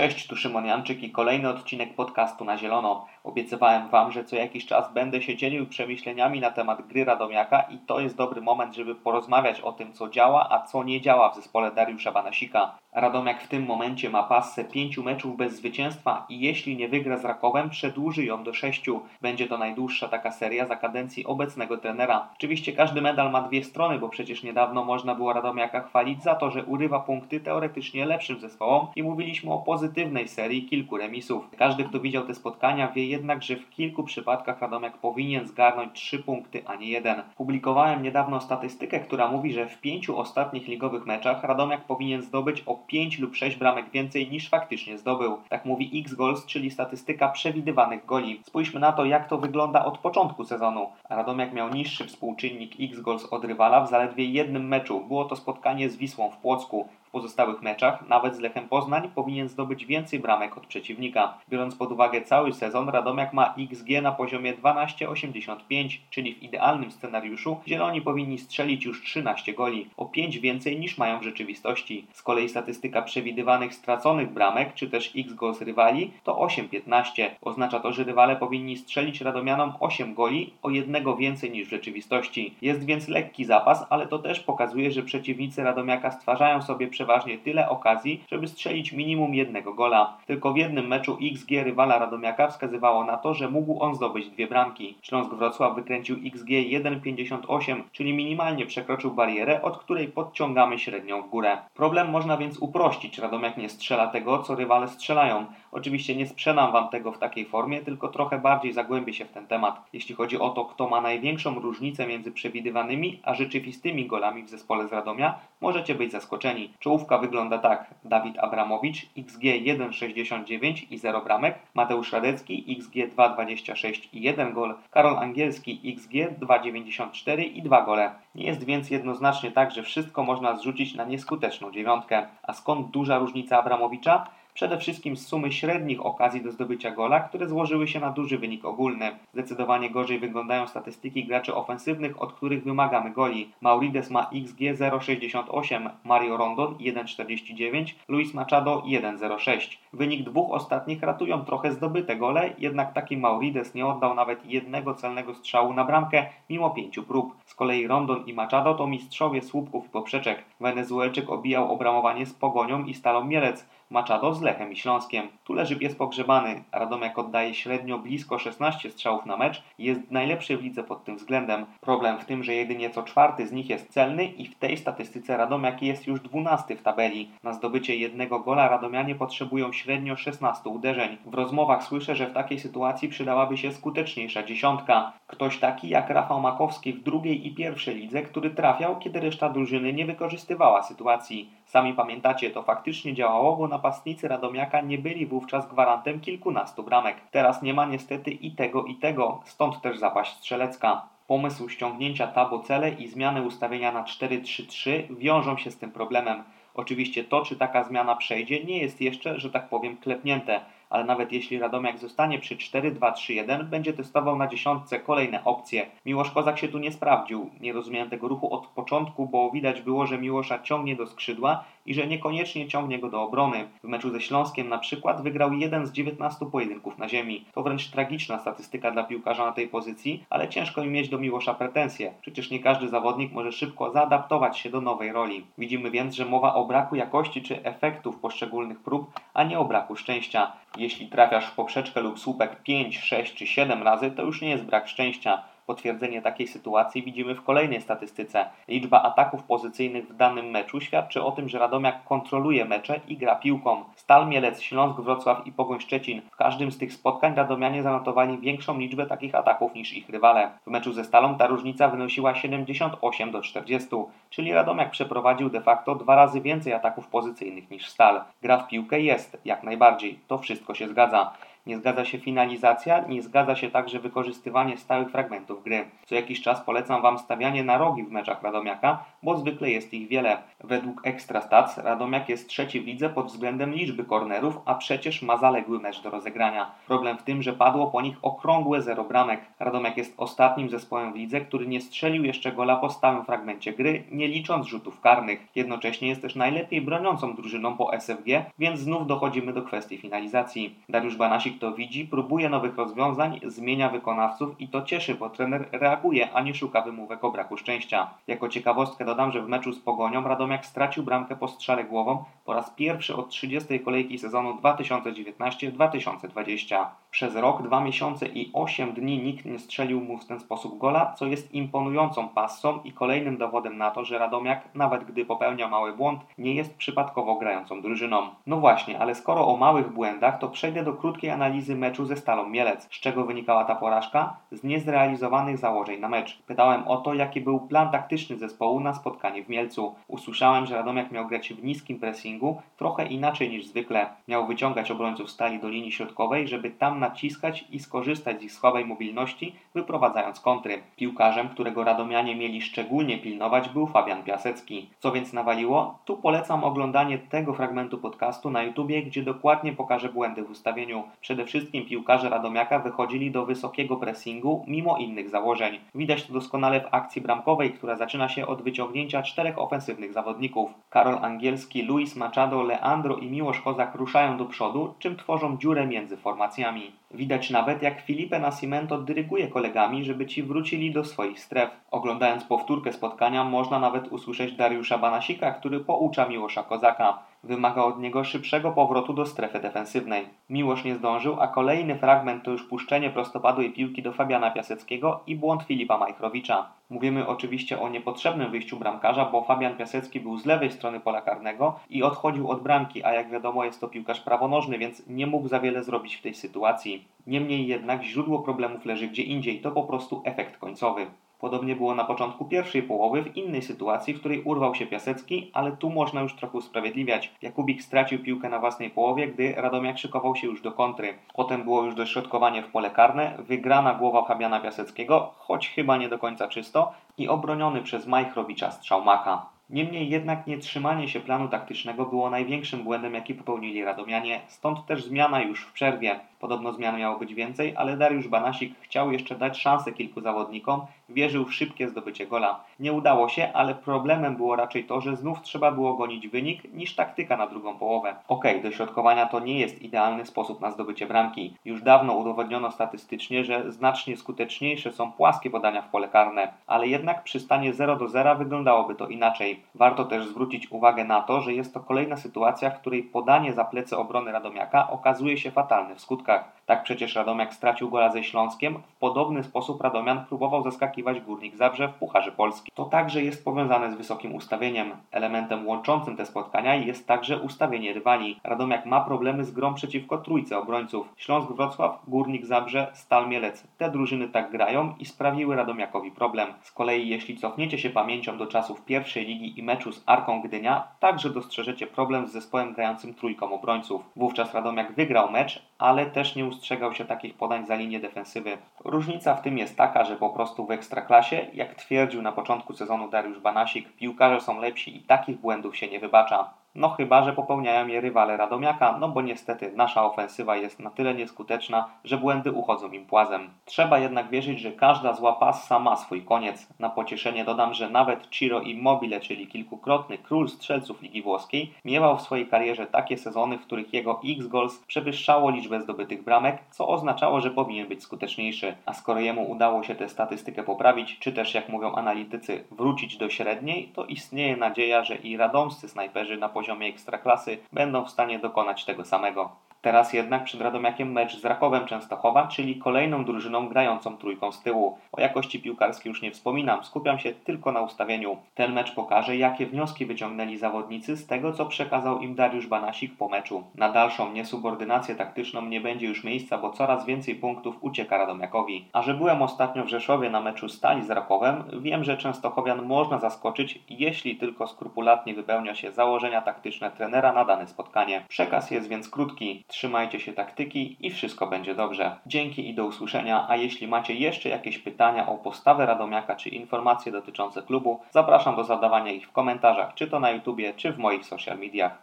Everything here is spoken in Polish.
Cześć, tu Szymon Janczyk i kolejny odcinek podcastu na zielono. Obiecywałem Wam, że co jakiś czas będę się dzielił przemyśleniami na temat gry Radomiaka i to jest dobry moment, żeby porozmawiać o tym, co działa, a co nie działa w zespole Dariusza Banasika. Radomiak w tym momencie ma pasę pięciu meczów bez zwycięstwa i jeśli nie wygra z Rakowem, przedłuży ją do sześciu. Będzie to najdłuższa taka seria za kadencji obecnego trenera. Oczywiście każdy medal ma dwie strony, bo przecież niedawno można było Radomiaka chwalić za to, że urywa punkty teoretycznie lepszym zespołom i mówiliśmy o pozytywnej serii kilku remisów. Każdy, kto widział te spotkania, wie jednak, że w kilku przypadkach Radomiak powinien zgarnąć trzy punkty, a nie jeden. Publikowałem niedawno statystykę, która mówi, że w pięciu ostatnich ligowych meczach Radomiak powinien zdobyć o 5 lub 6 bramek więcej niż faktycznie zdobył. Tak mówi X-Goals, czyli statystyka przewidywanych goli. Spójrzmy na to, jak to wygląda od początku sezonu. Radomiak miał niższy współczynnik X-Goals od rywala w zaledwie jednym meczu. Było to spotkanie z Wisłą w Płocku. W pozostałych meczach, nawet z Lechem Poznań, powinien zdobyć więcej bramek od przeciwnika. Biorąc pod uwagę cały sezon, Radomiak ma XG na poziomie 12,85, czyli w idealnym scenariuszu Zieloni powinni strzelić już 13 goli, o 5 więcej niż mają w rzeczywistości. Z kolei statystyka przewidywanych straconych bramek, czy też X-goals rywali, to 8,15. Oznacza to, że rywale powinni strzelić Radomianom 8 goli, o jednego więcej niż w rzeczywistości. Jest więc lekki zapas, ale to też pokazuje, że przeciwnicy Radomiaka stwarzają sobie przeważnie tyle okazji, żeby strzelić minimum jednego gola. Tylko w jednym meczu XG rywala Radomiaka wskazywało na to, że mógł on zdobyć dwie bramki. Śląsk Wrocław wykręcił XG 1,58, czyli minimalnie przekroczył barierę, od której podciągamy średnią w górę. Problem można więc uprościć. Radomiak nie strzela tego, co rywale strzelają. Oczywiście nie sprzedam Wam tego w takiej formie, tylko trochę bardziej zagłębię się w ten temat. Jeśli chodzi o to, kto ma największą różnicę między przewidywanymi a rzeczywistymi golami w zespole z Radomia, możecie być zaskoczeni. Czołówka wygląda tak. Dawid Abramowicz, XG 1,69 i 0 bramek. Mateusz Radecki, XG 2,26 i 1 gol. Karol Angielski, XG 2,94 i 2 gole. Nie jest więc jednoznacznie tak, że wszystko można zrzucić na nieskuteczną dziewiątkę. A skąd duża różnica Abramowicza? Przede wszystkim z sumy średnich okazji do zdobycia gola, które złożyły się na duży wynik ogólny. Zdecydowanie gorzej wyglądają statystyki graczy ofensywnych, od których wymagamy goli. Maurides ma XG 0,68, Mario Rondon 1,49, Luis Machado 1,06. Wynik dwóch ostatnich ratują trochę zdobyte gole, jednak taki Maurides nie oddał nawet jednego celnego strzału na bramkę mimo pięciu prób. Z kolei Rondon i Machado to mistrzowie słupków i poprzeczek. Wenezuelczyk obijał obramowanie z Pogonią i Stalą Mielec. Machado z Lechem i Śląskiem. Tu leży pies pogrzebany. Radomiak oddaje średnio blisko 16 strzałów na mecz i jest najlepszy w lidze pod tym względem. Problem w tym, że jedynie co czwarty z nich jest celny i w tej statystyce Radomiak jest już 12 w tabeli. Na zdobycie jednego gola Radomianie potrzebują średnio 16 uderzeń. W rozmowach słyszę, że w takiej sytuacji przydałaby się skuteczniejsza dziesiątka. Ktoś taki jak Rafał Makowski w drugiej i pierwszej lidze, który trafiał, kiedy reszta drużyny nie wykorzystywała sytuacji. Sami pamiętacie, to faktycznie działało, bo napastnicy Radomiaka nie byli wówczas gwarantem kilkunastu bramek. Teraz nie ma niestety i tego i tego, stąd też zapaść strzelecka. Pomysł ściągnięcia tabocele i zmiany ustawienia na 4-3-3 wiążą się z tym problemem. Oczywiście to, czy taka zmiana przejdzie, nie jest jeszcze, że tak powiem, klepnięte ale nawet jeśli Radomiak zostanie przy 4-2-3-1, będzie testował na dziesiątce kolejne opcje. Miłosz Kozak się tu nie sprawdził. Nie rozumiałem tego ruchu od początku, bo widać było, że Miłosza ciągnie do skrzydła i że niekoniecznie ciągnie go do obrony. W meczu ze Śląskiem na przykład wygrał jeden z 19 pojedynków na ziemi. To wręcz tragiczna statystyka dla piłkarza na tej pozycji, ale ciężko mi mieć do Miłosza pretensje. Przecież nie każdy zawodnik może szybko zaadaptować się do nowej roli. Widzimy więc, że mowa o braku jakości czy efektów poszczególnych prób, a nie o braku szczęścia. Jeśli trafiasz w poprzeczkę lub słupek 5, 6 czy 7 razy, to już nie jest brak szczęścia. Potwierdzenie takiej sytuacji widzimy w kolejnej statystyce. Liczba ataków pozycyjnych w danym meczu świadczy o tym, że Radomiak kontroluje mecze i gra piłką. Stal Mielec, Śląsk Wrocław i Pogoń Szczecin. W każdym z tych spotkań Radomianie zanotowali większą liczbę takich ataków niż ich rywale. W meczu ze Stalą ta różnica wynosiła 78 do 40, czyli Radomiak przeprowadził de facto dwa razy więcej ataków pozycyjnych niż Stal. Gra w piłkę jest, jak najbardziej. To wszystko się zgadza. Nie zgadza się finalizacja, nie zgadza się także wykorzystywanie stałych fragmentów gry. Co jakiś czas polecam Wam stawianie na rogi w meczach Radomiaka, bo zwykle jest ich wiele. Według Extra Stats Radomiak jest trzeci w lidze pod względem liczby kornerów, a przecież ma zaległy mecz do rozegrania. Problem w tym, że padło po nich okrągłe zero bramek. Radomiak jest ostatnim zespołem w lidze, który nie strzelił jeszcze gola po stałym fragmencie gry, nie licząc rzutów karnych. Jednocześnie jest też najlepiej broniącą drużyną po SFG, więc znów dochodzimy do kwestii finalizacji. Dariusz Banasik to widzi, próbuje nowych rozwiązań, zmienia wykonawców i to cieszy, bo trener reaguje, a nie szuka wymówek o braku szczęścia. Jako ciekawostkę dodam, że w meczu z Pogonią Radomiak stracił bramkę po strzale głową po raz pierwszy od 30 kolejki sezonu 2019-2020. Przez rok, dwa miesiące i 8 dni nikt nie strzelił mu w ten sposób gola, co jest imponującą passą i kolejnym dowodem na to, że Radomiak, nawet gdy popełnia mały błąd, nie jest przypadkowo grającą drużyną. No właśnie, ale skoro o małych błędach, to przejdę do krótkiej analizy meczu ze Stalą Mielec. Z czego wynikała ta porażka? Z niezrealizowanych założeń na mecz. Pytałem o to, jaki był plan taktyczny zespołu na spotkanie w Mielcu. Usłyszałem, że Radomiak miał grać w niskim pressingu, trochę inaczej niż zwykle. Miał wyciągać obrońców Stali do linii środkowej, żeby tam naciskać i skorzystać z ich słabej mobilności, wyprowadzając kontry. Piłkarzem, którego Radomianie mieli szczególnie pilnować, był Fabian Piasecki. Co więc nawaliło? Tu polecam oglądanie tego fragmentu podcastu na YouTubie, gdzie dokładnie pokażę błędy w ustawieniu. Przede wszystkim piłkarze Radomiaka wychodzili do wysokiego pressingu mimo innych założeń. Widać to doskonale w akcji bramkowej, która zaczyna się od wyciągnięcia czterech ofensywnych zawodników. Karol Angielski, Luis Machado, Leandro i Miłosz Kozak ruszają do przodu, czym tworzą dziurę między formacjami. Widać nawet jak Filipe Nascimento dyryguje kolegami, żeby ci wrócili do swoich stref. Oglądając powtórkę spotkania można nawet usłyszeć Dariusza Banasika, który poucza Miłosza Kozaka. Wymaga od niego szybszego powrotu do strefy defensywnej. Miłosz nie zdążył, a kolejny fragment to już puszczenie prostopadłej piłki do Fabiana Piaseckiego i błąd Filipa Majchrowicza. Mówimy oczywiście o niepotrzebnym wyjściu bramkarza, bo Fabian Piasecki był z lewej strony pola karnego i odchodził od bramki, a jak wiadomo jest to piłkarz prawonożny, więc nie mógł za wiele zrobić w tej sytuacji. Niemniej jednak źródło problemów leży gdzie indziej, to po prostu efekt końcowy. Podobnie było na początku pierwszej połowy w innej sytuacji, w której urwał się Piasecki, ale tu można już trochę usprawiedliwiać. Jakubik stracił piłkę na własnej połowie, gdy Radomiak szykował się już do kontry. Potem było już dośrodkowanie w pole karne, wygrana głowa Fabiana Piaseckiego, choć chyba nie do końca czysto, i obroniony przez Majchrowicza strzał Maka. Niemniej jednak nietrzymanie się planu taktycznego było największym błędem, jaki popełnili Radomianie, stąd też zmiana już w przerwie. Podobno zmian miało być więcej, ale Dariusz Banasik chciał jeszcze dać szansę kilku zawodnikom, wierzył w szybkie zdobycie gola. Nie udało się, ale problemem było raczej to, że znów trzeba było gonić wynik niż taktyka na drugą połowę. Okej, okay, dośrodkowania to nie jest idealny sposób na zdobycie bramki. Już dawno udowodniono statystycznie, że znacznie skuteczniejsze są płaskie podania w pole karne, ale jednak przy stanie 0 do 0 wyglądałoby to inaczej. Warto też zwrócić uwagę na to, że jest to kolejna sytuacja, w której podanie za plecy obrony Radomiaka okazuje się fatalne w skutkach. Tak przecież Radomiak stracił gola ze Śląskiem. W podobny sposób Radomian próbował zaskakiwać Górnik Zabrze w Pucharze Polski. To także jest powiązane z wysokim ustawieniem. Elementem łączącym te spotkania jest także ustawienie rywali. Radomiak ma problemy z grą przeciwko trójce obrońców. Śląsk Wrocław, Górnik Zabrze, Stal Mielec. Te drużyny tak grają i sprawiły Radomiakowi problem. Z kolei jeśli cofniecie się pamięcią do czasów pierwszej ligi i meczu z Arką Gdynia, także dostrzeżecie problem z zespołem grającym trójką obrońców. Wówczas Radomiak wygrał mecz, ale też też nie ustrzegał się takich podań za linię defensywy. Różnica w tym jest taka, że po prostu w ekstraklasie, jak twierdził na początku sezonu Dariusz Banasik, piłkarze są lepsi i takich błędów się nie wybacza. No chyba, że popełniają je rywale Radomiaka, no bo niestety nasza ofensywa jest na tyle nieskuteczna, że błędy uchodzą im płazem. Trzeba jednak wierzyć, że każda zła passa ma swój koniec. Na pocieszenie dodam, że nawet Ciro Immobile, czyli kilkukrotny król strzelców Ligi Włoskiej, miewał w swojej karierze takie sezony, w których jego X-Goals przewyższało liczbę zdobytych bramek, co oznaczało, że powinien być skuteczniejszy. A skoro jemu udało się tę statystykę poprawić, czy też jak mówią analitycy, wrócić do średniej, to istnieje nadzieja, że i radomscy snajperzy na poziomie ekstraklasy będą w stanie dokonać tego samego. Teraz jednak przed Radomiakiem mecz z Rakowem Częstochowa, czyli kolejną drużyną grającą trójką z tyłu. O jakości piłkarskiej już nie wspominam, skupiam się tylko na ustawieniu. Ten mecz pokaże, jakie wnioski wyciągnęli zawodnicy z tego, co przekazał im Dariusz Banasik po meczu. Na dalszą niesubordynację taktyczną nie będzie już miejsca, bo coraz więcej punktów ucieka Radomiakowi. A że byłem ostatnio w Rzeszowie na meczu Stali z Rakowem, wiem, że Częstochowian można zaskoczyć, jeśli tylko skrupulatnie wypełnia się założenia taktyczne trenera na dane spotkanie. Przekaz jest więc krótki. Trzymajcie się taktyki i wszystko będzie dobrze. Dzięki i do usłyszenia, a jeśli macie jeszcze jakieś pytania o postawę Radomiaka czy informacje dotyczące klubu, zapraszam do zadawania ich w komentarzach, czy to na YouTubie, czy w moich social mediach.